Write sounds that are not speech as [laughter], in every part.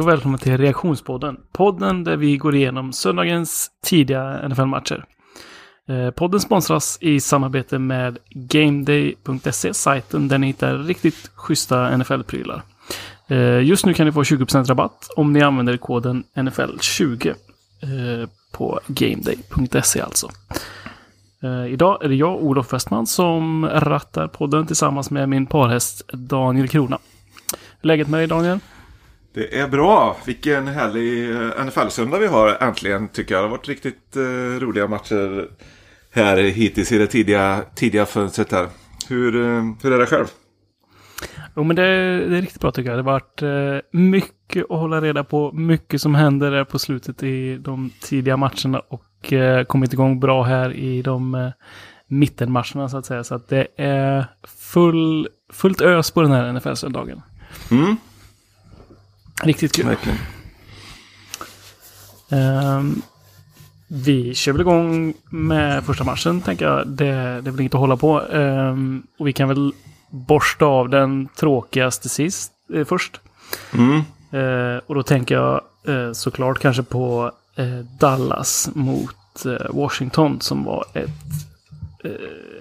Hej och välkommen till Reaktionspodden. Podden där vi går igenom söndagens tidiga NFL-matcher. Eh, podden sponsras i samarbete med GameDay.se, sajten där ni hittar riktigt schyssta NFL-prylar. Eh, just nu kan ni få 20% rabatt om ni använder koden NFL20 eh, på GameDay.se alltså. Idag är det jag, Olof Westman, som rattar podden tillsammans med min parhäst Daniel Krona. Läget med dig Daniel? Det är bra. Vilken härlig eh, NFL-söndag vi har äntligen tycker jag. Det har varit riktigt uh, roliga matcher här hittills i det tidiga, tidiga fönstret här. Hur, uh, hur är det själv? Jo men det, det, är riktigt bra tycker jag. Det har varit uh, mycket att hålla reda på. Mycket som händer där på slutet i de tidiga matcherna och uh, kommit igång bra här i de uh, mittenmatcherna så att säga. Så att det är full, fullt ös på den här NFL-söndagen. Mm. Riktigt kul. Verkligen. Um, vi kör väl igång med första matchen, tänker jag. Det, det är väl inget att hålla på. Um, och vi kan väl borsta av den tråkigaste sist, eh, först. Mm. Uh, och då tänker jag uh, såklart kanske på uh, Dallas mot Washington som var ett...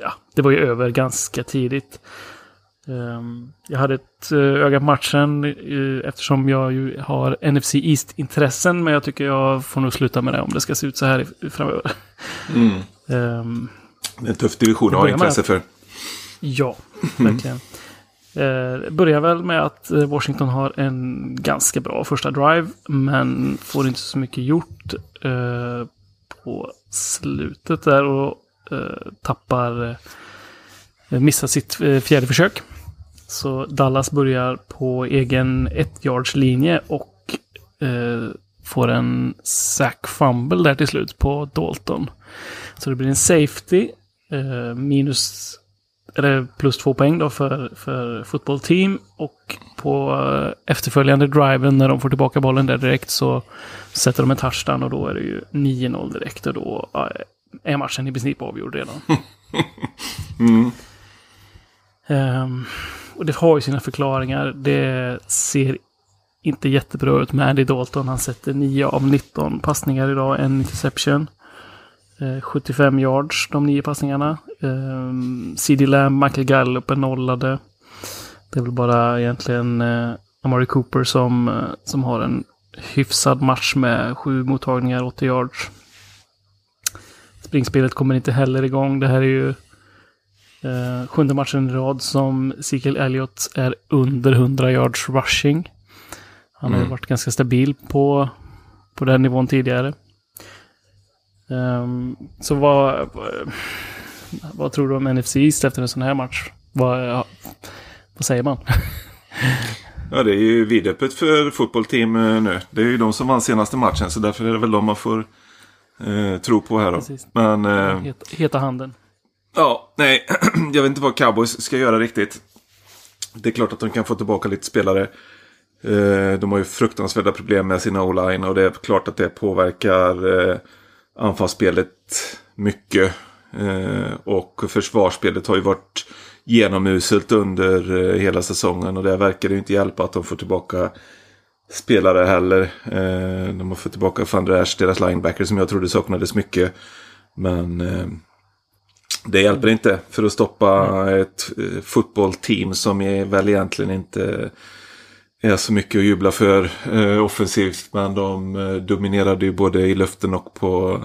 ja, det var ju över ganska tidigt. Ehm, jag hade ett eh, öga på matchen eh, eftersom jag ju har NFC East-intressen. Men jag tycker jag får nog sluta med det om det ska se ut så här framöver. Mm. Um, det är en tuff division att ha intresse för. Ja, verkligen. Mm. Uh, börjar väl med att Washington har en ganska bra första drive. Men får inte så mycket gjort uh, på slutet där. Och uh, tappar missar sitt fjärde försök. Så Dallas börjar på egen ett-yards-linje och eh, får en sack fumble där till slut på Dalton. Så det blir en safety, eh, minus, eller plus två poäng då för, för fotbollteam. Och på eh, efterföljande driven när de får tillbaka bollen där direkt så sätter de en touchdown och då är det ju 9-0 direkt och då är matchen i princip avgjord redan. [laughs] mm. Um, och det har ju sina förklaringar. Det ser inte jättebra ut med Andy Dalton. Han sätter 9 av 19 passningar idag, en interception. Eh, 75 yards, de nio passningarna. Ehm, CD Lamb, Michael Gallup är nollade. Det är väl bara egentligen eh, Amari Cooper som, eh, som har en hyfsad match med sju mottagningar, 80 yards. Springspelet kommer inte heller igång. Det här är ju Uh, sjunde matchen i rad som Ezekiel Elliott är under 100 yards rushing. Han mm. har varit ganska stabil på, på den nivån tidigare. Um, så vad, vad tror du om NFC East efter en sån här match? Vad, ja, vad säger man? [laughs] ja, det är ju vidöppet för fotbollteam eh, nu. Det är ju de som vann senaste matchen, så därför är det väl de man får eh, tro på här då. Precis. Men, eh, heta, heta handen. Ja, nej, [clears throat] jag vet inte vad Cowboys ska göra riktigt. Det är klart att de kan få tillbaka lite spelare. Eh, de har ju fruktansvärda problem med sina o-line och det är klart att det påverkar eh, anfallsspelet mycket. Eh, och försvarsspelet har ju varit genomuselt under hela säsongen och det verkar ju inte hjälpa att de får tillbaka spelare heller. De har fått tillbaka Van Der Ash, deras linebacker som jag trodde saknades mycket. Men det hjälper inte för att stoppa mm. ett eh, fotbollteam som är väl egentligen inte är så mycket att jubla för eh, offensivt. Men de eh, dominerade ju både i luften och på,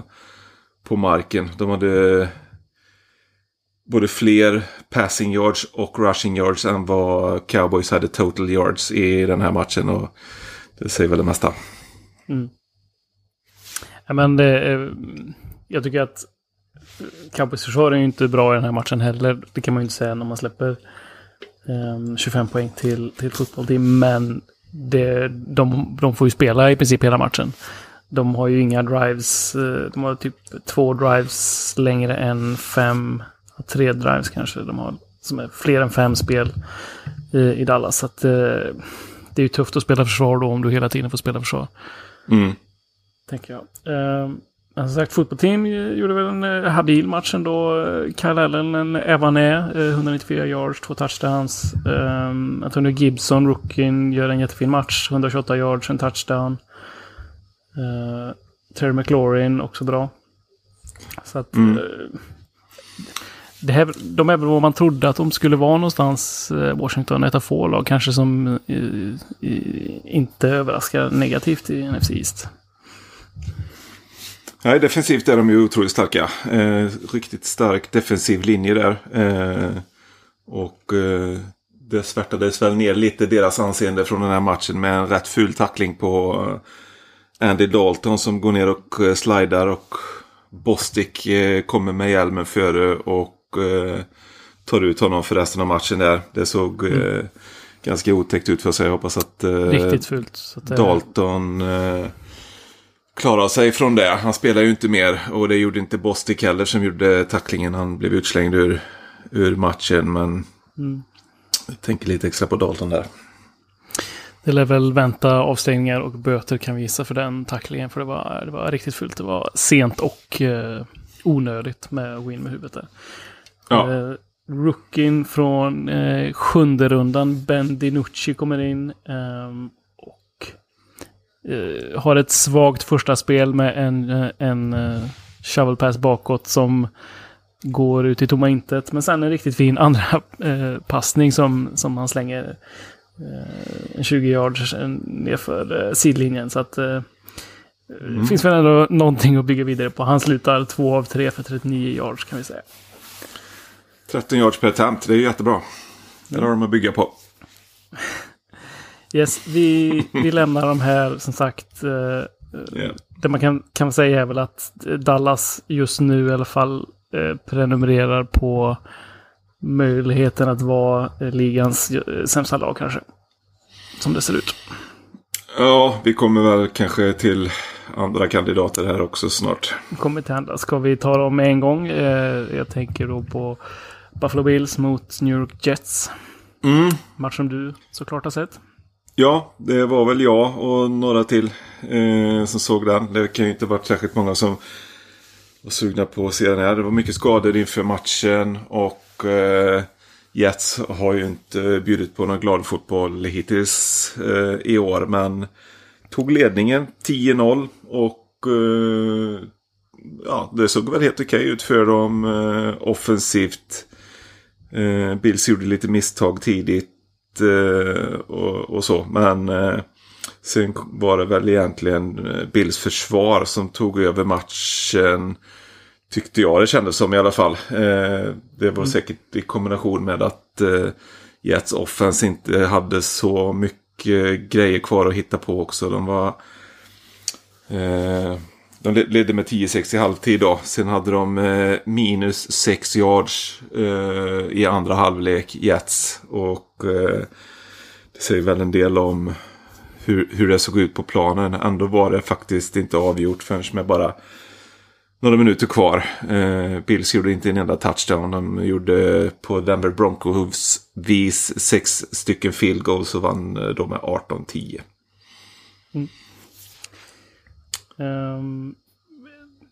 på marken. De hade både fler passing yards och rushing yards än vad Cowboys hade total yards i den här matchen. Och det säger väl det mesta. Mm. Ja, men det, jag tycker att Cowboys försvar är ju inte bra i den här matchen heller. Det kan man ju inte säga när man släpper um, ehm, 25 poäng till, till fotbollteam. Men det, de, de får ju spela i princip hela matchen. De har ju inga drives. Eh, de har typ två drives längre än fem. Tre drives kanske de har. Som är fler än fem spel i, i Dallas. Så att, uh, det är ju tufft att spela försvar då om du hela tiden får spela försvar. Mm. Tänker jag. Uh, Som sagt, fotbollsteam gjorde väl en eh, habil match ändå. Kyle Allen, en Evané, 194 yards, två touchdowns. Um, Antonio Gibson, rookien, gör en jättefin match. 128 yards, en touchdown. Uh, Terry McLaurin, också bra. Så att... Mm. Det här, de är väl vad man trodde att de skulle vara någonstans, Washington. Ett av få lag kanske som i, i, inte överraskar negativt i NFC East. Nej, defensivt är de ju otroligt starka. Eh, riktigt stark defensiv linje där. Eh, och eh, det svärtades väl ner lite deras anseende från den här matchen med en rätt ful tackling på eh, Andy Dalton som går ner och eh, slidar och Bostic eh, kommer med hjälmen före och tar ut honom för resten av matchen där. Det såg mm. ganska otäckt ut för sig. Jag hoppas att Riktigt fult. Att det... Dalton klara sig från det. Han spelar ju inte mer och det gjorde inte Bostic heller som gjorde tacklingen. Han blev utslängd ur, ur matchen men mm. jag tänker lite extra på Dalton där. Det lär väl vänta avstängningar och böter kan vi gissa för den tacklingen. För det var, det var riktigt fult. Det var sent och eh, onödigt med win med huvudet där. Ja. Eh, rookien från eh, sjunde rundan, Ben DiNucci, kommer in. Eh, uh, har ett svagt första spel med en, uh, en uh, shovel pass bakåt som går ut i tomma intet. Men sen en riktigt fin andra uh, passning som, som han slänger en 20 yards nerför sidlinjen. Så att mm. det finns väl ändå någonting att bygga vidare på. Han slutar två av tre för 39 yards kan vi säga. 13 yards per attempt, det är jättebra. Det har de att bygga på. Yes, vi, vi lämnar de här som sagt. Uh, yeah. Det man kan, kan säga är väl att Dallas just nu i alla fall uh, prenumererar på möjligheten att vara ligans sämsta lag kanske. Som det ser ut. Ja, vi kommer väl kanske till andra kandidater här också snart. Kommer till andra. Ska vi ta dem med en gång? Eh, jag tänker då på Buffalo Bills mot New York Jets. Mm. Match som du såklart har sett. Ja, det var väl jag och några till eh, som såg den. Det kan ju inte varit särskilt många som var sugna på att se den här. Det var mycket skador inför matchen och eh, Jets har ju inte bjudit på någon glad fotboll hittills eh, i år. Men tog ledningen 10-0 och eh, ja, det såg väl helt okej ut för dem eh, offensivt. Eh, Bills gjorde lite misstag tidigt och, och, så. Men eh, sen var det väl egentligen eh, Bills försvar som tog över matchen. Tyckte jag det kändes som i alla fall. Eh, det var mm. säkert i kombination med att eh, Jets offense inte hade så mycket grejer kvar att hitta på också. De var... Eh, de ledde med 10-6 i halvtid då. Sen hade de eh, minus 6 yards eh, i andra halvlek, Jets. Och eh, det säger väl en del om hur, hur det såg ut på planen. Ändå var det faktiskt inte avgjort förrän med bara några minuter kvar. Eh, Bills gjorde inte en enda touchdown. De gjorde på Denver Broncos vis sex stycken field goals och vann eh, då med 18-10. Mm. Um,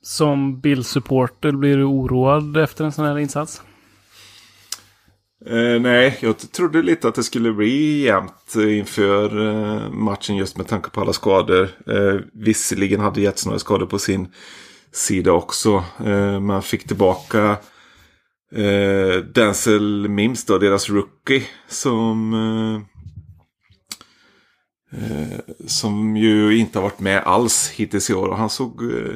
som Bill-supporter, blir du oroad efter en sån här insats? Eh, nej, jag trodde lite att det skulle bli jämnt eh, inför eh, matchen just med tanke på alla skador. Eh, visserligen hade Jets några skador på sin sida också. Eh, man fick tillbaka eh, Denzel Mims då, deras rookie. Som eh, Eh, som ju inte har varit med alls hittills i år. Och han såg eh,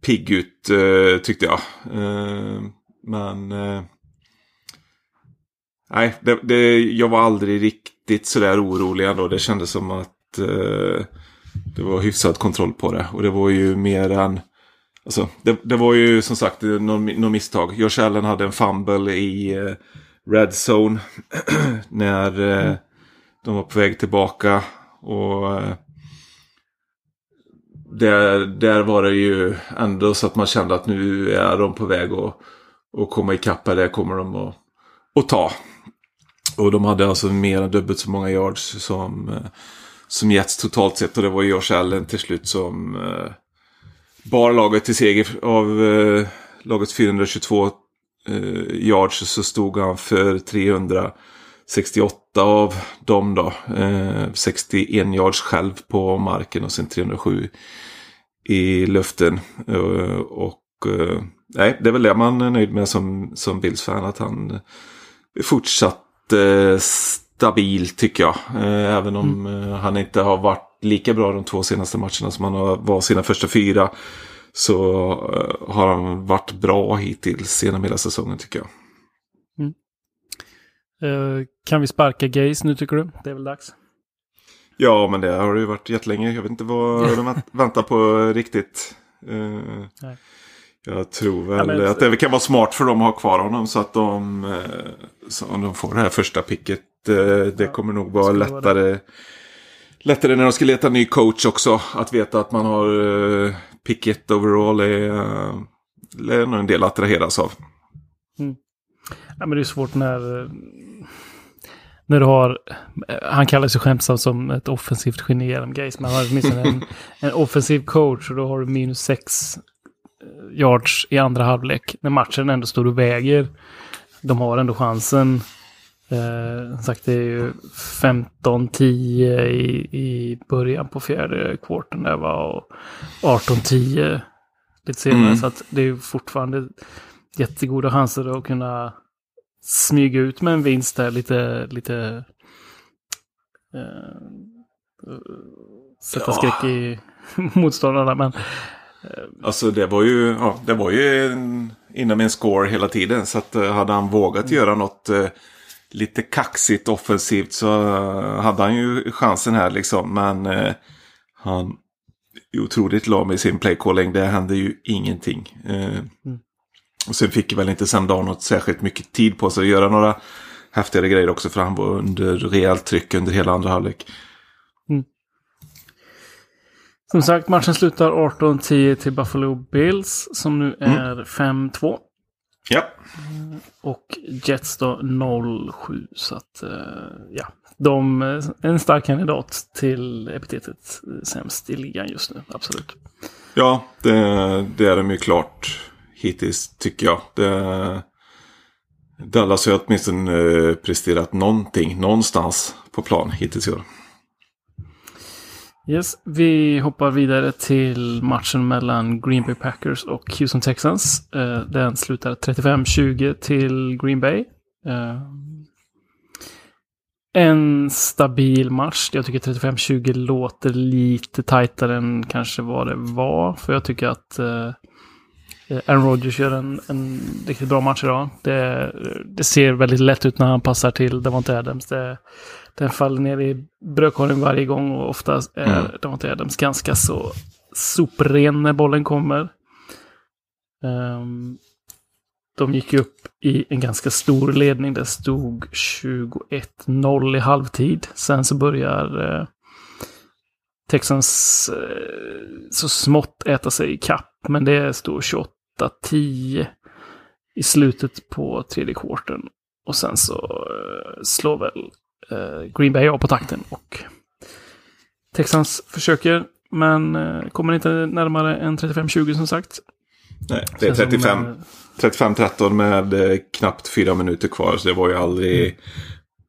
pigg ut eh, tyckte jag. Eh, men... Eh, nej, det, det, jag var aldrig riktigt sådär orolig ändå. Det kändes som att eh, det var hyfsad kontroll på det. Och det var ju mer än... Alltså, det, det var ju som sagt något misstag. Josh Allen hade en fumble i eh, Red Zone. [clears throat] när mm. de var på väg tillbaka. Och eh, där, där var det ju ändå så att man kände att nu är de på väg att, att komma ikapp. Det kommer de att, att ta. Och de hade alltså mer än dubbelt så många yards som, eh, som Jets totalt sett. Och det var Josh Allen till slut som eh, bar laget till seger av eh, lagets 422 eh, yards så stod han för 300. 368 av dem då. Eh, 61 yards själv på marken och sen 307 i luften. Eh, och eh, nej, det är väl det man är nöjd med som, som Bills-fan. Att han är fortsatt eh, stabil tycker jag. Eh, även om mm. han inte har varit lika bra de två senaste matcherna som han var sina första fyra. Så har han varit bra hittills genom hela säsongen tycker jag. Uh, kan vi sparka Gays nu tycker du? Det är väl dags? Ja, men det har det ju varit jättelänge. Jag vet inte vad de väntar på riktigt. Uh, jag tror väl ja, men... att det kan vara smart för dem att ha kvar honom så att de, uh, så om de får det här första picket. det ja, kommer nog vara lättare. Vara lättare när de ska leta ny coach också. Att veta att man har picket overall är, är nog en del att attraheras av. Mm. Ja, men det är svårt när, när du har, han kallar sig skämtsamt som ett offensivt geni genom Gays, men han har åtminstone en, [laughs] en offensiv coach och då har du minus sex eh, yards i andra halvlek. När matchen ändå står och väger. De har ändå chansen. Eh, sagt, det är ju 15-10 i, i början på fjärde kvarten där var och 18-10 lite senare. Mm. Så att det är fortfarande jättegoda chanser att kunna smyga ut med en vinst där lite, lite eh, sätta skräck i [laughs] motståndarna. Men, eh, alltså det var ju, ja, det var ju en, inom en score hela tiden. Så att eh, hade han vågat mm. göra något eh, lite kaxigt offensivt så eh, hade han ju chansen här liksom. Men eh, han är otroligt lam i sin playcalling. Det hände ju ingenting. Eh, mm. Och sen fick väl inte Sam Darnold särskilt mycket tid på sig att göra några häftigare grejer också. För han var under rejält tryck under hela andra halvlek. Mm. Som sagt, matchen slutar 18-10 till Buffalo Bills som nu mm. är mm. 5-2. Ja. Och Jets då 0-7. Så att, ja. De är en stark kandidat till epitetet sämst i ligan just nu. Absolut. Ja, det, det är de ju klart hittills tycker jag. Det, Dallas har åtminstone eh, presterat någonting någonstans på plan hittills i år. Yes, vi hoppar vidare till matchen mellan Green Bay Packers och Houston Texans. Eh, den slutar 35-20 till Green Bay. Eh, en stabil match. Jag tycker 35-20 låter lite tajtare än kanske vad det var. För jag tycker att Eh, Aaron Rodgers gör en, en riktigt bra match idag. Det, det, ser väldigt lätt ut när han passar till Davante Adams. Det, den faller ner i brödkorgen varje gång och oftast är mm. Davante Adams ganska så sopren när bollen kommer. Um, de gick upp i en ganska stor ledning. Det stod 21-0 i halvtid. Sen så börjar eh, Texans eh, så smått äta sig i kapp. Men det står 28-10 i slutet på tredje kvarten. Och sen så eh, slår väl eh, Green Bay av på takten. Och Texans försöker, men eh, kommer inte närmare än 35-20 som sagt. Nej, det är 35. 35-13 med knappt fyra minuter kvar. Så det var ju aldrig,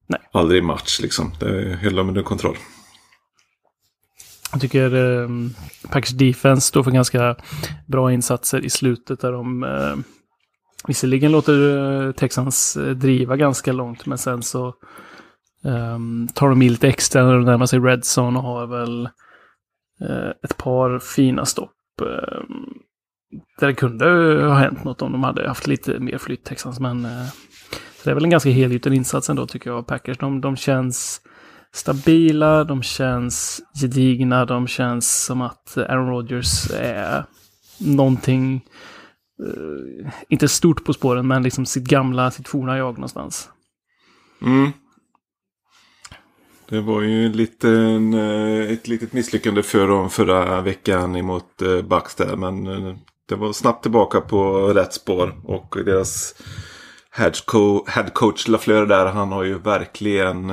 mm. Aldrig match liksom. Det höll de under kontroll. Jag tycker eh, Packers Defense står för ganska bra insatser i slutet där de eh, visserligen låter eh, Texans eh, driva ganska långt men sen så eh, tar de i lite extra när de närmar sig Red Zone och har väl eh, ett par fina stopp. Ehm, där det kunde ha hänt något om de hade haft lite mer flytt Texans men eh, det är väl en ganska helgjuten insats ändå tycker jag. Packers de, de känns stabila, de känns gedigna, de känns som att Aaron Rodgers är någonting, uh, inte stort på spåren, men liksom sitt gamla, sitt forna jag någonstans. Mm. Det var ju en, eh, ett litet misslyckande för dem förra veckan emot eh, Bucks där. Men det var snabbt tillbaka på rätt spår. Och deras head coach LaFleur där, han har ju verkligen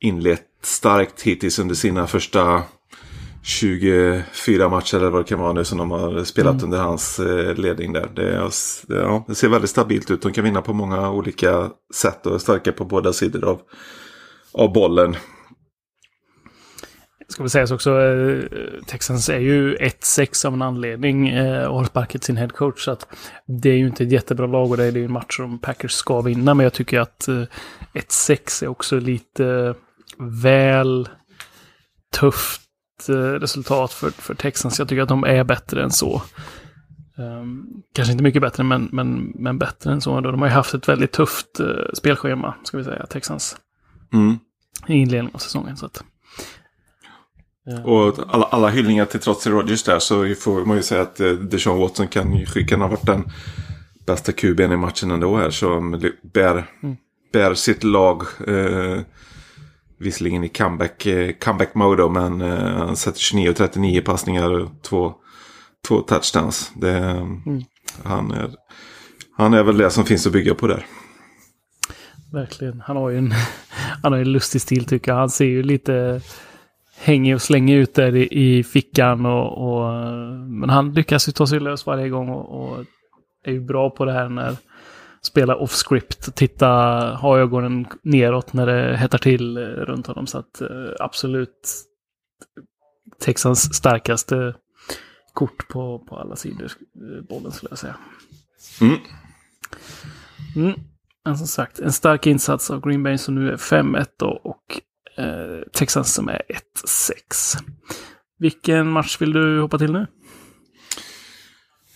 inlett starkt hittills under sina första 24 matcher eller vad det kan vara nu som de har spelat mm. under hans eh, ledning där. Det, ja, det, ser väldigt stabilt ut. De kan vinna på många olika sätt och är starka på båda sidor av, av bollen. Ska väl sägas också, eh, Texans är ju 1-6 av en anledning eh, och har sparkat sin headcoach. Så att det är ju inte ett jättebra lag och det är ju en match som Packers ska vinna. Men jag tycker att eh, 1-6 är också lite väl tufft eh, resultat för, för Texans. Jag tycker att de är bättre än så. Um, kanske inte mycket bättre, men, men, men bättre än så. De har ju haft ett väldigt tufft uh, spelschema, ska vi säga, Texans. Mm. I inledningen av säsongen. Så att, och alla, alla hyllningar till trots till Rogers där så får man ju säga att eh, Deshaun Watson kan, kan ha varit den bästa QB'n i matchen ändå här. Som bär, mm. bär sitt lag. Eh, visserligen i comeback, eh, comeback mode men eh, han sätter 29 och 39 passningar och två, två touchdowns. Det, mm. han, är, han är väl det som finns att bygga på där. Verkligen. Han har ju en, [laughs] han har en lustig stil tycker jag. Han ser ju lite hänger och slänger ut där i, i fickan. Och, och, men han lyckas ju ta sig lös varje gång och, och är ju bra på det här när spela off-script. Titta, ha ögonen neråt när det hettar till runt honom. Så att eh, absolut Texans starkaste kort på, på alla sidor eh, bollen skulle jag säga. Mm. Mm. Men som sagt, en stark insats av Green Bay som nu är 5-1 och eh, Texans som är 1-6. Vilken match vill du hoppa till nu?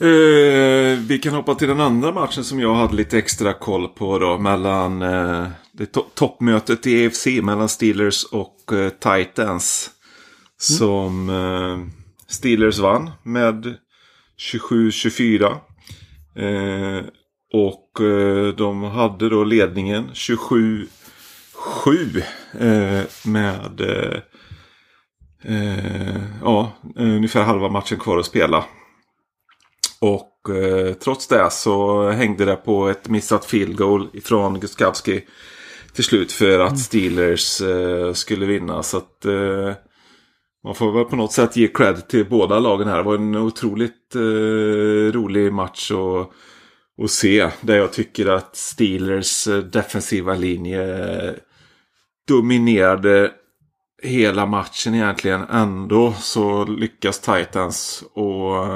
Eh, vi kan hoppa till den andra matchen som jag hade lite extra koll på då. Mellan eh, det to toppmötet i AFC mellan Steelers och eh, Titans. Mm. Som eh, Steelers vann med 27-24. Eh, och eh, de hade då ledningen 27 sju eh, med ja, ungefär halva matchen kvar att spela. Och eh, trots det så hängde det på ett missat field goal från Guskowski till slut för att mm. Steelers eh, skulle vinna. Så att eh, man får väl på något sätt ge cred till båda lagen här. Det var en otroligt rolig match. och och se. Där jag tycker att Steelers defensiva linje dominerade hela matchen egentligen. Ändå så lyckas Titans och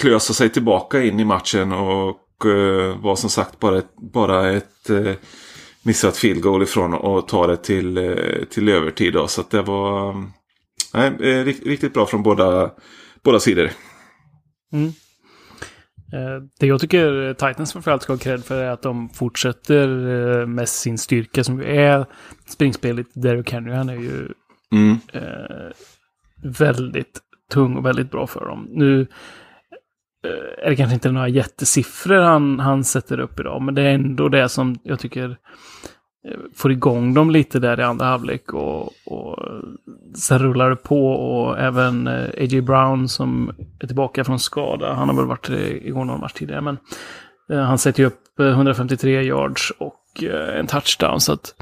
klösa sig tillbaka in i matchen och uh, var som sagt bara ett, bara ett uh, missat field goal ifrån och ta det till, uh, till övertid. Då. Så det var uh, riktigt bra från båda, båda sidor. Mm. Eh, det jag tycker Titans framförallt ska ha cred för är att de fortsätter eh, med sin styrka som är springspelet. Derrick Henry, han är ju mm. eh, väldigt tung och väldigt bra för dem. Nu eh, Eh, är det kanske inte några jättesiffror han, han sätter upp idag, men det är ändå det som jag tycker eh, får igång dem lite där i andra halvlek och, och sen rullar det på och även eh, A.J. Brown som är tillbaka från skada. Han har väl varit igång någon match tidigare men han sätter ju upp 153 yards och en touchdown så att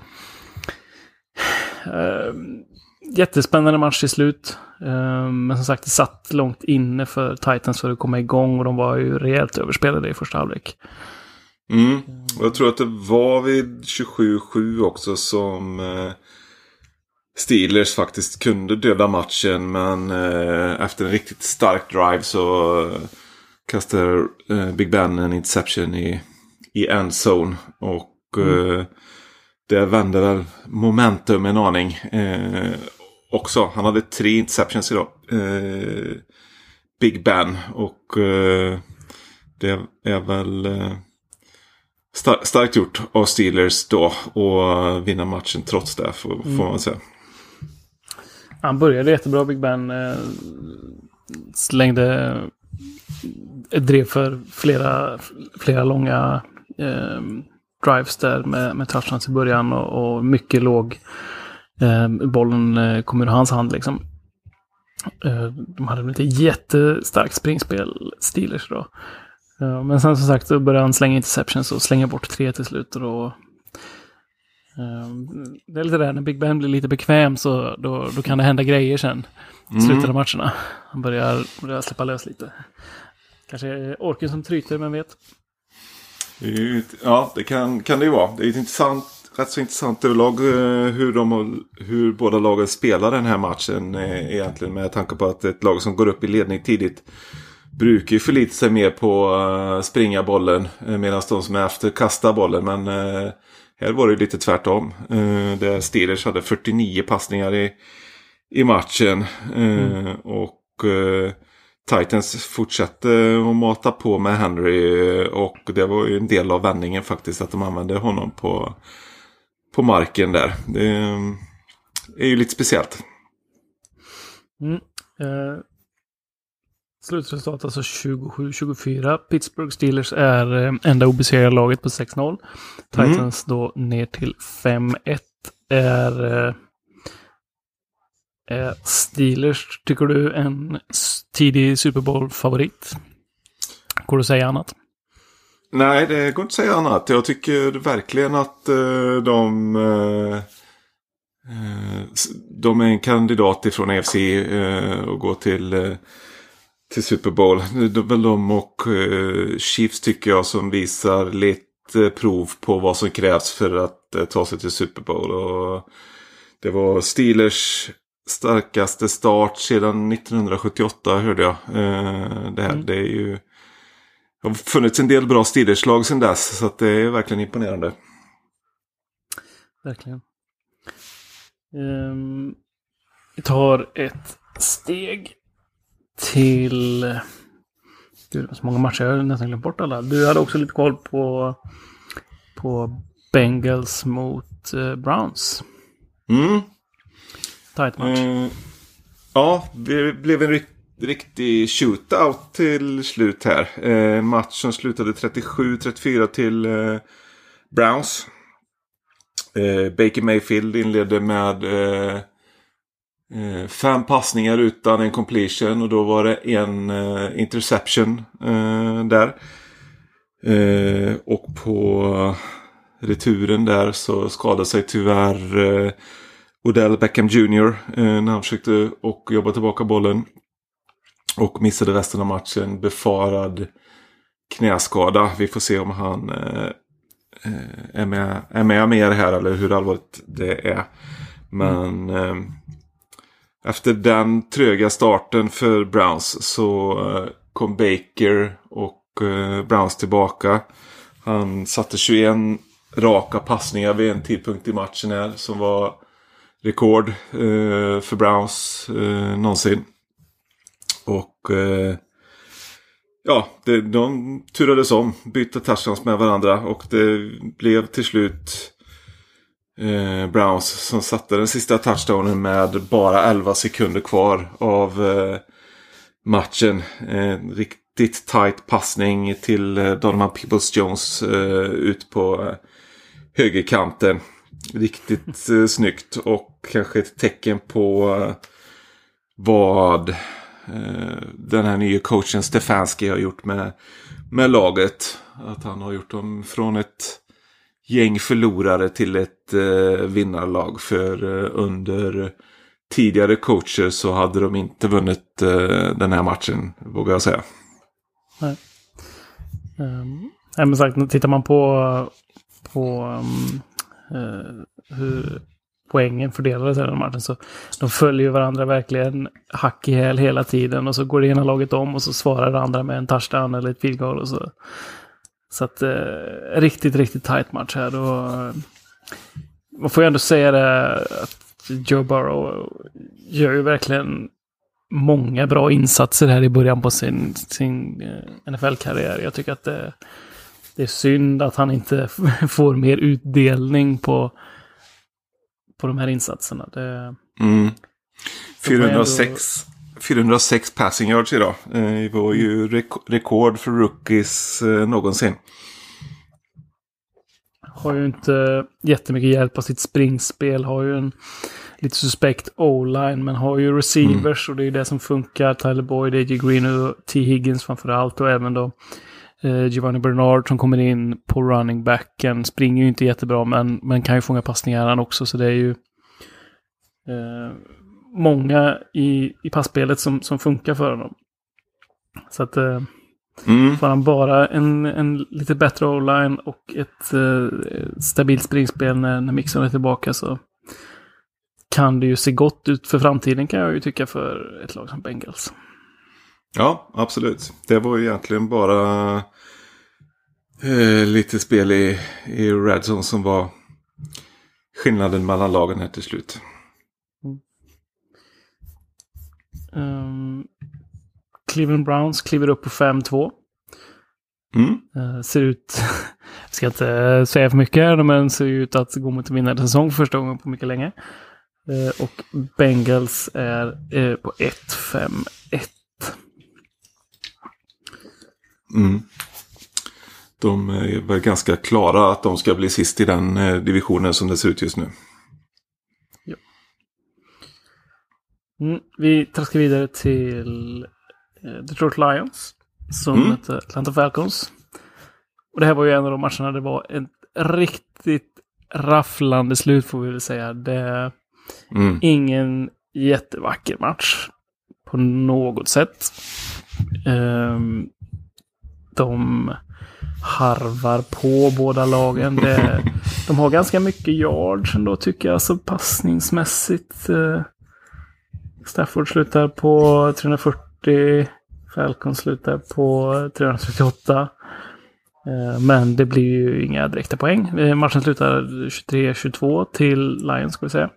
jättespännande match till slut. Äh, men som sagt, det satt långt inne för Titans för att komma igång och de var ju rejält överspelade i första halvlek. Mm. Och jag tror att det var vid 27-7 också som eh, Steelers faktiskt kunde döda matchen. Men eh, efter en riktigt stark drive så eh, kastade Big Ben en interception i, i end zone. Och mm. Det vände väl momentum en aning. Eh, också. Han hade tre interceptions idag. Big Ben. Och det är väl Star starkt gjort av Steelers då och vinna matchen trots det får, mm. får man säga. Han började jättebra Big Ben. Eh, slängde ett drev för flera, flera långa eh, drives där med, med touchdowns i början och, och mycket låg. Eh, bollen eh, kom ur hans hand liksom. Eh, de hade väl inte jättestarkt springspel, Steelers då. Men sen som sagt så började han slänga interceptions och slänga bort tre till slut. Och då det är lite det, när Big Ben blir lite bekväm så då, då kan det hända grejer sen. I slutet av matcherna. Han börjar, börjar släppa lös lite. Kanske är orken som tryter, vem vet? Ja, det kan, kan det ju vara. Det är ett intressant, rätt så intressant överlag eh, hur, de, hur båda lagen spelar den här matchen. Eh, egentligen med tanke på att ett lag som går upp i ledning tidigt brukar ju förlita sig mer på uh, springa bollen. Medan de som är efter kastar bollen. Men här var det lite tvärtom. Uh, där Steelers hade 49 passningar i, i matchen. Mm. Och Titans fortsatte att mata på med Henry och det var ju en del av vändningen faktiskt att de använde honom på, på marken där. Det är ju lite speciellt. Mm. Eh, slutresultat alltså 27-24. Pittsburgh Steelers är eh, enda obesegrade laget på 6-0. Titans mm. då ner till 5-1 är eh, Steelers, tycker du, en tidig Super Bowl-favorit? Går det att säga annat? Nej, det går inte att säga annat. Jag tycker verkligen att uh, de, uh, de är en kandidat ifrån AFC uh, och gå till, till Super Bowl. Det är väl de och Chiefs tycker jag som visar lite prov på vad som krävs för att ta sig till Super Bowl. Och det var Steelers starkaste start sedan 1978 hörde jag. Eh, det, här, mm. det är ju... Det har funnits en del bra Steelers-lag sedan dess. Så att det är verkligen imponerande. Verkligen. Um, vi tar ett steg till... Gud, så många matcher. Jag har nästan glömt bort alla. Du hade också lite koll på, på Bengals mot uh, Browns. Mm, Tight match. Mm, ja, det blev en riktig shootout till slut här. Eh, en match som slutade 37-34 till eh, Browns. Eh, Baker Mayfield inledde med eh, eh, fem passningar utan en completion och då var det en interception där. och på returen där så skadade sig tyvärr Odell Beckham Jr. När han försökte och jobba tillbaka bollen. Och missade resten av matchen. Befarad knäskada. Vi får se om han eh, eh, är, med, är med mer här eller hur allvarligt det är. Men eh, efter den tröga starten för Browns så eh, kom Baker och eh, Browns tillbaka. Han satte 21 raka passningar vid en tidpunkt i matchen här som var rekord eh, för Browns eh, någonsin. Och eh, ja, det, de turades om, bytte touchdowns med varandra och det blev till slut eh, Browns som satte den sista touchdownen med bara 11 sekunder kvar av eh, matchen. En riktigt tight passning till eh, Donovan Peoples-Jones eh, ut på eh, högerkanten. Riktigt eh, snyggt och kanske ett tecken på vad Eh, den här nya coachen Stefanski har gjort med, med laget. Att han har gjort dem från ett gäng förlorare till ett eh, vinnarlag. För eh, under tidigare coacher så hade de inte vunnit eh, den här matchen, vågar jag säga. Nej. Um, men sagt, tittar man på, på um, uh, hur poängen fördelades i den matchen. Så de följer varandra verkligen hack i häl hela tiden. Och så går det ena laget om och så svarar det andra med en touchdown eller ett field goal. Och så så att eh, riktigt, riktigt tight match här. Och, eh, man får ju ändå säga det att Joe Burrow gör ju verkligen många bra insatser här i början på sin, sin eh, NFL-karriär. Jag tycker att det, det är synd att han inte [laughs] får mer utdelning på på de här insatserna. Det, mm. 406, ändå... 406 passing yards idag. Eh, det var ju rek rekord för rookies eh, någonsin. Har ju inte jättemycket hjälp av sitt springspel. Har ju en lite suspekt o-line. Men har ju receivers mm. och det är det som funkar. Tyler Boyd, A.J. Green och T. Higgins framför allt. Och även då Giovanni Bernard som kommer in på running backen springer ju inte jättebra men, men kan ju fånga passningar han också. Så det är ju eh, många i, i passspelet som, som funkar för honom. Så att eh, mm. får han bara en, en lite bättre online och ett eh, stabilt springspel när, när Mixon är tillbaka så kan det ju se gott ut för framtiden kan jag ju tycka för ett lag som Bengals. Ja, absolut. Det var ju egentligen bara eh, lite spel i, i Redzone som var skillnaden mellan lagen här till slut. Mm. Um, Cleveland Browns kliver upp på 5-2. Mm. Uh, ser ut, [laughs] jag ska inte säga för mycket, men ser ut att gå mot en vinnande säsong för första gången på mycket länge. Uh, och Bengals är uh, på 1-5-1. Mm. De är väl ganska klara att de ska bli sist i den divisionen som det ser ut just nu. Ja. Mm, vi traskar vidare till Detroit Lions. Som mm. mötte Atlanta Falcons. Och det här var ju en av de matcherna det var ett riktigt rafflande slut får vi väl säga. Det mm. ingen jättevacker match på något sätt. Um, de harvar på båda lagen. Det, [laughs] de har ganska mycket yards ändå tycker jag, alltså passningsmässigt. Uh, Stafford slutar på 340. Falcon slutar på 338. Eh, men det blir ju inga direkta poäng. Eh, matchen slutar 23-22 till Lions, ska vi säga.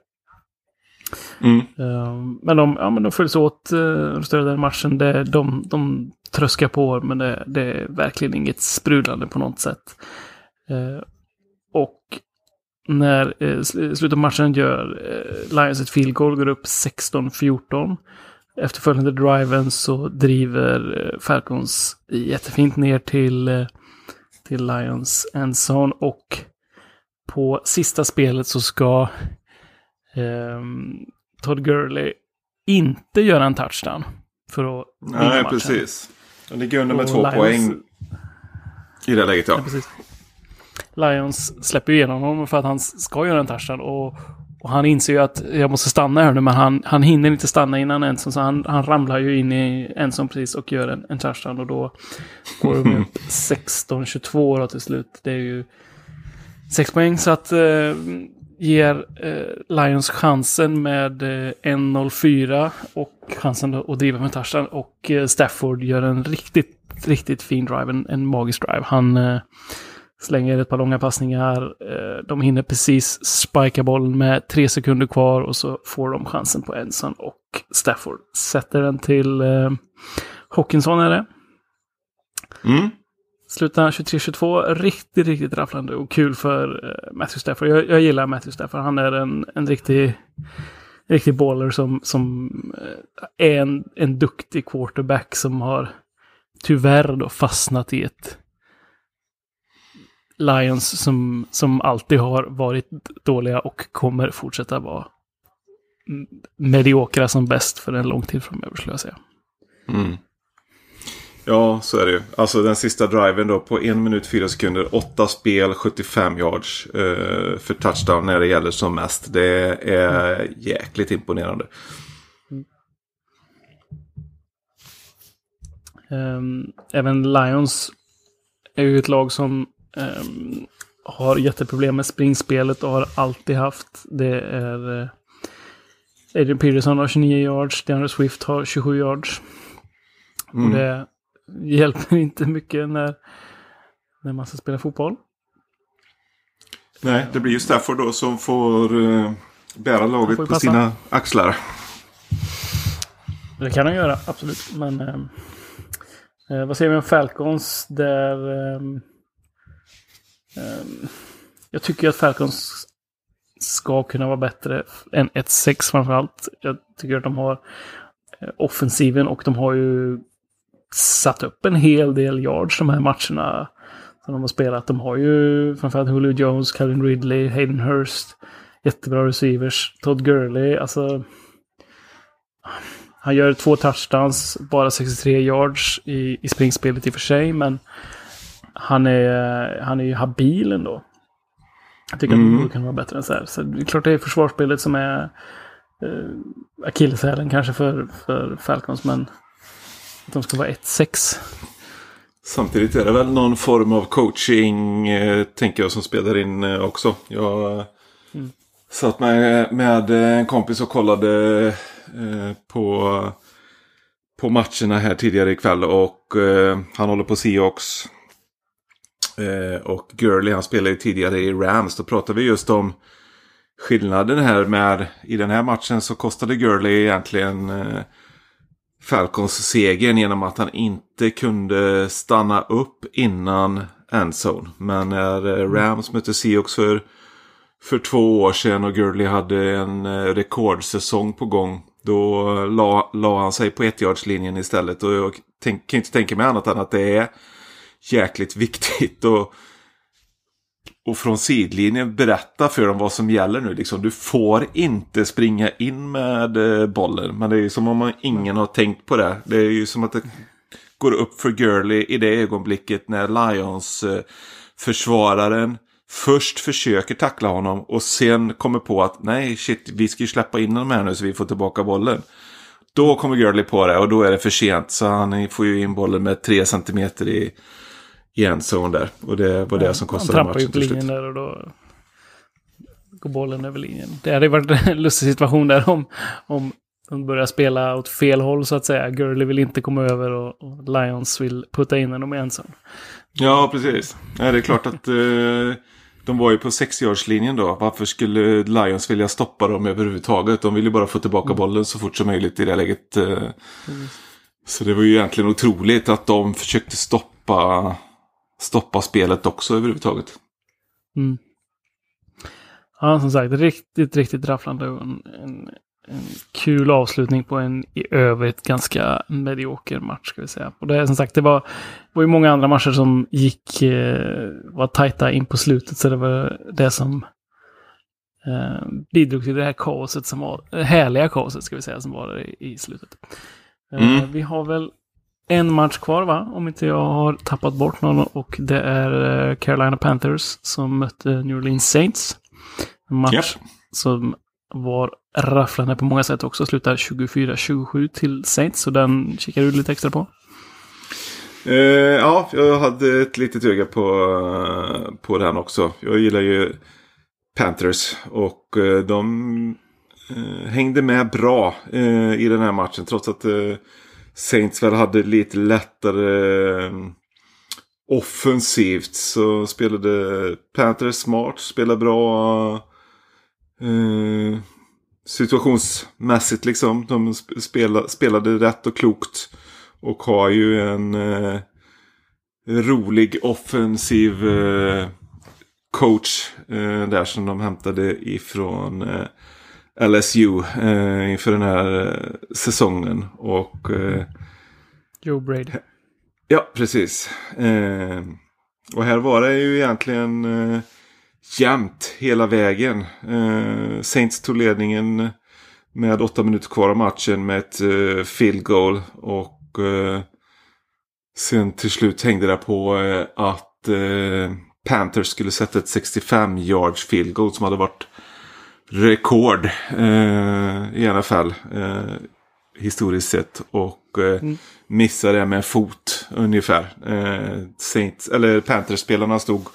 Mm. Eh, men de, ja, men de följs åt de större delen matchen. Det, de, de tröskar på, men det, det, är verkligen inget sprudlande på något sätt. Och när slutet av matchen gör Lions ett field goal, går upp 16-14 efterföljande driven så driver eh, Falcons jättefint ner till, eh, till Lions endzone och på sista spelet så ska eh, Todd Gurley inte göra en touchdown. För att Nej, precis. De ligger under med två Lions... poäng i det läget, ja. ja precis. Lions släpper igenom honom för att han ska göra en touchdown. Och och han inser ju att jag måste stanna här nu, men han, han hinner inte stanna innan Enson. Så han, han ramlar ju in i Enson precis och gör en, en touchdown. Och då går de upp 16-22 till slut. Det är ju sex poäng. Så att eh, ger eh, Lions chansen med eh, 1-0-4 och chansen att driva med Tarzan. Och eh, Stafford gör en riktigt, riktigt fin drive, en, en magisk drive. Han eh, Slänger ett par långa passningar. Eh, de hinner precis spika bollen med tre sekunder kvar och så får de chansen på Enson och Stafford sätter den till eh, Hawkinson är det. Mm. Slutar 23-22. Riktigt, riktigt rafflande och kul för eh, Matthew Stafford. Jag, jag, gillar Matthew Stafford. Han är en, en riktig, riktig baller som, som eh, är en, en duktig quarterback som har tyvärr då fastnat i ett Lions som, som alltid har varit dåliga och kommer fortsätta vara mediokra som bäst för en lång tid framöver skulle jag säga. Mm. Ja, så är det ju. Alltså den sista driven då på en minut fyra sekunder, åtta spel, 75 yards eh, för touchdown när det gäller som mest. Det är jäkligt imponerande. Um, även Lions är ju ett lag som Um, har jätteproblem med springspelet och har alltid haft. Det är uh, Adrian Peterson har 29 yards, DeAndre Swift har 27 yards. Mm. Och det hjälper [laughs] inte mycket när, när man ska spela fotboll. Nej, det blir ju Stafford då som får uh, bära laget på sina axlar. Det kan han göra, absolut. Men uh, vad säger vi om Falcons? Där um, Ehm, jag tycker att Falcons ska kunna vara bättre än 1-6 framförallt. Jag tycker att de har eh, offensiven och de har ju satt upp en hel del yards de här matcherna som de har spelat. De har ju framförallt Julio Jones, Calvin Ridley, Hayden Hurst, jättebra receivers, Todd Gurley, alltså han gör två touchdowns, bara 63 yards i, i springspelet i och för sig, men han är, han är ju habil ändå. Jag tycker mm. att det kan vara bättre än så här. Så det är klart det är försvarsspelet som är eh, akilleshälen kanske för, för Falcons, men de ska vara 1-6. Samtidigt är det väl någon form av coaching, eh, tänker jag, som spelar in eh, också. Jag eh, mm. satt med, med en kompis och kollade eh, på, på matcherna här tidigare ikväll och han håller på Seahawks. Och Gurley, han spelade ju tidigare i Rams. Då pratade vi just om skillnaden här med, i den här matchen så kostade Gurley egentligen eh, Falcons segern genom att han inte kunde stanna upp innan endzone. Men när eh, Rams mötte Seahawks för, för två år sedan och Gurley hade en eh, rekordsäsong på gång. Då la, la han sig på ettjardslinjen istället. Och jag tänk, kan inte tänka mig annat än att det är jäkligt viktigt. [laughs] Och, och från sidlinjen berätta för dem vad som gäller nu. Liksom, du får inte springa in med eh, bollen. Men det är ju som om man, ingen har tänkt på det. Det är ju som att det går upp för Gurley i det ögonblicket när Lions eh, försvararen först försöker tackla honom och sen kommer på att nej shit vi ska ju släppa in honom här nu så vi får tillbaka bollen. Då kommer Gurley på det och då är det för sent så han får ju in bollen med tre centimeter i i en zon där. Och det var det ja, som kostade matchen till slut. Trampar linjen där och då går bollen över linjen. Det hade varit en [laughs] lustig situation där om, om de börjar spela åt fel håll så att säga. Gurley vill inte komma över och, och Lions vill putta in honom i en zon. Ja, precis. Ja, det är klart att eh, de var ju på 60-årslinjen då. Varför skulle Lions vilja stoppa dem överhuvudtaget? De vill ju bara få tillbaka mm. bollen så fort som möjligt i det läget. Eh. Mm. Så det var ju egentligen otroligt att de försökte stoppa stoppa spelet också överhuvudtaget. Mm. Ja, som sagt, riktigt, riktigt rafflande och en, en, en, kul avslutning på en i övrigt ganska medioker match, ska vi säga. Och det är som sagt, det var, var ju många andra matcher som gick, eh, var tajta in på slutet, så det var det som eh, bidrog till det här kaoset som var, härliga kaoset, ska vi säga, som var i, i slutet. Eh, mm. Vi har väl en match kvar va? Om inte jag har tappat bort någon. Och det är eh, Carolina Panthers som mötte New Orleans Saints. En match yep. som var rafflande på många sätt också. Slutar 24-27 till Saints. Så den kikar du lite extra på. Uh, ja, jag hade ett litet öga på, uh, på den också. Jag gillar ju Panthers. Och uh, de hängde med bra i den här matchen. Trots att Saints väl hade lite lättare eh, offensivt så spelade Panthers smart, spelade bra eh, situationsmässigt liksom. De spelade, spelade rätt och klokt och har ju en eh, rolig offensiv eh, coach eh, där som de hämtade ifrån eh, LSU eh, inför den här eh, säsongen. Och, eh, Joe Brady. Ja, precis. Eh, och här var det ju egentligen eh, jämnt hela vägen. Eh, Saints tog ledningen med åtta minuter kvar av matchen med ett eh, field goal. Och eh, sen till slut hängde det på eh, att Panthers skulle sätta ett 65 yards field goal som hade varit rekord eh, i alla fall. Eh, historiskt sett. Och eh, mm. missade det med en fot ungefär. Eh, Saints, eller Panthers-spelarna stod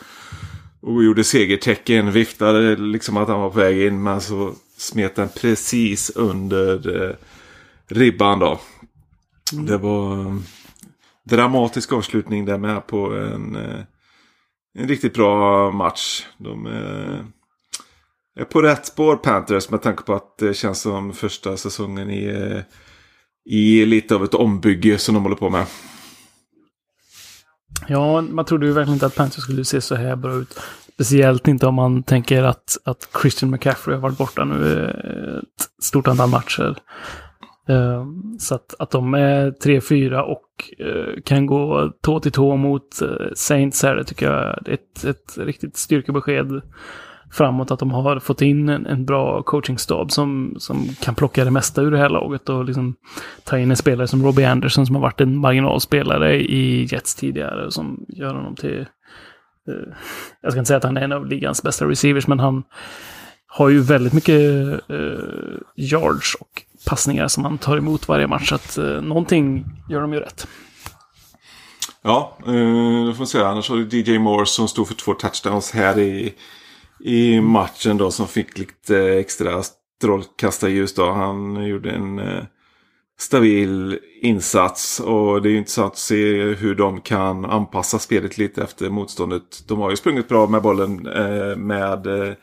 och gjorde segertecken. Viftade liksom att han var på väg in. Men så smet den precis under eh, ribban då. Mm. Det var en dramatisk avslutning där med på en, eh, en riktigt bra match. De eh, är på rätt spår Panthers med tanke på att det känns som första säsongen i, i lite av ett ombygge som de håller på med. Ja, man trodde ju verkligen inte att Panthers skulle se så här bra ut. Speciellt inte om man tänker att, att Christian McCaffrey har varit borta nu eh, ett stort antal matcher. Eh, så att, att de är 3-4 och eh, kan gå tå till tå mot Saints här, det tycker jag är ett, ett riktigt styrkebesked framåt att de har fått in en, en bra coachingstab som, som kan plocka det mesta ur det här laget och liksom ta in en spelare som Robbie Anderson som har varit en marginalspelare i Jets tidigare som gör honom till eh, jag ska inte säga att han är en av ligans bästa receivers, men han har ju väldigt mycket eh, yards och passningar som han tar emot varje match. Så att eh, någonting gör de ju rätt. Ja, eh, det får man säga. Annars har du DJ Moore som stod för två touchdowns här i, i matchen då. Som fick lite extra strålkastarljus då. Han gjorde en eh, stabil insats. Och det är intressant att se hur de kan anpassa spelet lite efter motståndet. De har ju sprungit bra med bollen eh, med eh,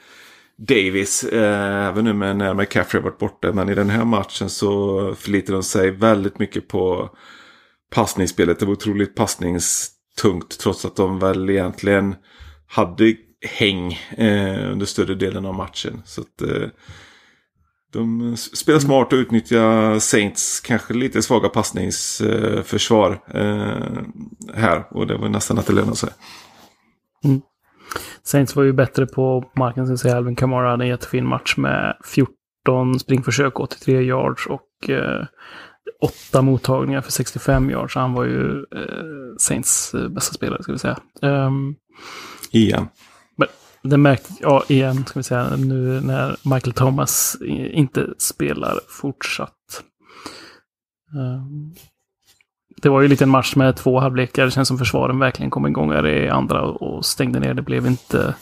Davis. Även nu med när McCaffrey varit borta. Men i den här matchen så förlitar de sig väldigt mycket på passningsspelet. Det var otroligt passningstungt. Trots att de väl egentligen hade häng eh, under större delen av matchen. Så att, eh, de spelar smart och utnyttjar Saints kanske lite svaga passningsförsvar eh, här. Och det var nästan att det lönade sig. Mm. Saints var ju bättre på marken, ska jag säga. Alvin Kamara hade en jättefin match med 14 springförsök, 83 yards och eh, åtta mottagningar för 65 yards. Så han var ju eh, Saints eh, bästa spelare, ska vi säga. Um, igen. Men det märkte, ja igen, ska vi säga, nu när Michael Thomas inte spelar fortsatt. Um, det var ju en liten match med två halvlekar. Det känns som försvaren verkligen kom igång här i andra och stängde ner. Det blev inte...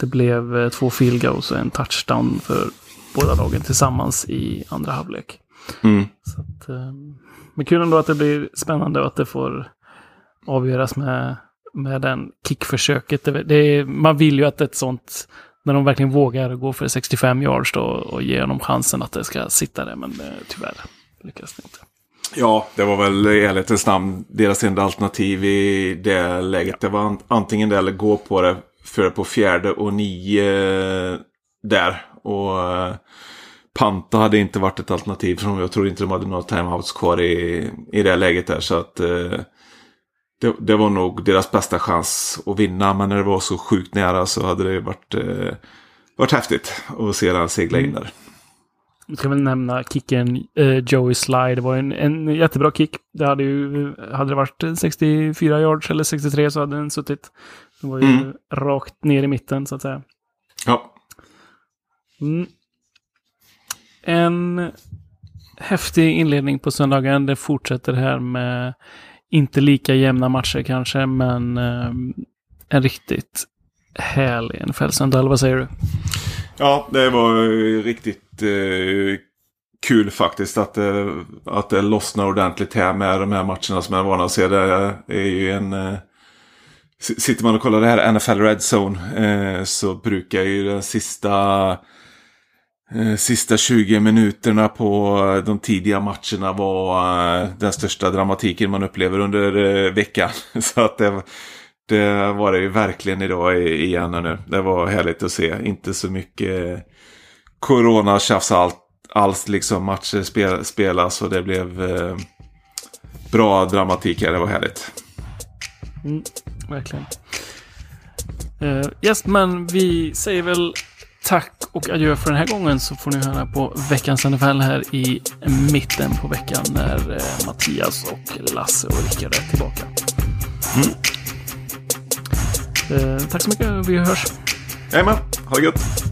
Det blev eh, två field goals och en touchdown för båda lagen tillsammans i andra halvlek. Mm. Så att, eh, men kul ändå att det blir spännande och att det får avgöras med, med den kickförsöket. Det, det man vill ju att ett sånt, när de verkligen vågar gå för 65 yards då och ge honom chansen att det ska sitta där, men eh, tyvärr lyckas det inte. Ja, det var väl i ärlighetens namn deras enda alternativ i det läget. Det var antingen det eller gå på det för på fjärde och nio eh, där. Och eh, Panta hade inte varit ett alternativ. För jag tror inte de hade några timeouts kvar i, i det läget där. Så att eh, det, det, var nog deras bästa chans att vinna. Men när det var så sjukt nära så hade det varit, eh, varit häftigt att se den segla in där. Jag ska väl nämna kicken eh, Joey Slide. Det var en, en jättebra kick. Det hade ju, hade det varit 64 yards eller 63 så hade den suttit. Det var ju mm. rakt ner i mitten så att säga. Ja. Mm. En häftig inledning på söndagen. Det fortsätter här med inte lika jämna matcher kanske, men eh, en riktigt härlig NFL-söndag. Vad säger du? Ja, det var eh, riktigt eh, kul faktiskt att, eh, att det lossnar ordentligt här med de här matcherna som jag är van att se. Det är ju en... Eh, sitter man och kollar det här NFL Red Zone eh, så brukar ju den sista Eh, Eh, sista 20 minuterna på eh, de tidiga matcherna var eh, den största dramatiken man upplever under veckan. [laughs] Så att det, det var det ju verkligen idag igen nu. Det var härligt att se. Inte så mycket corona-tjafs allt, alls liksom. Matcher spel, spelas och det blev bra dramatik här. Det var härligt. Mm, verkligen. Uh, yes, men vi säger väl tack och adjö för den här gången så får ni höra på veckans NFL här i mitten på veckan när eh, Mattias och Lasse och Rickard är tillbaka. Mm. Eh, tack så mycket, vi hörs. Jajamän, ha det gött.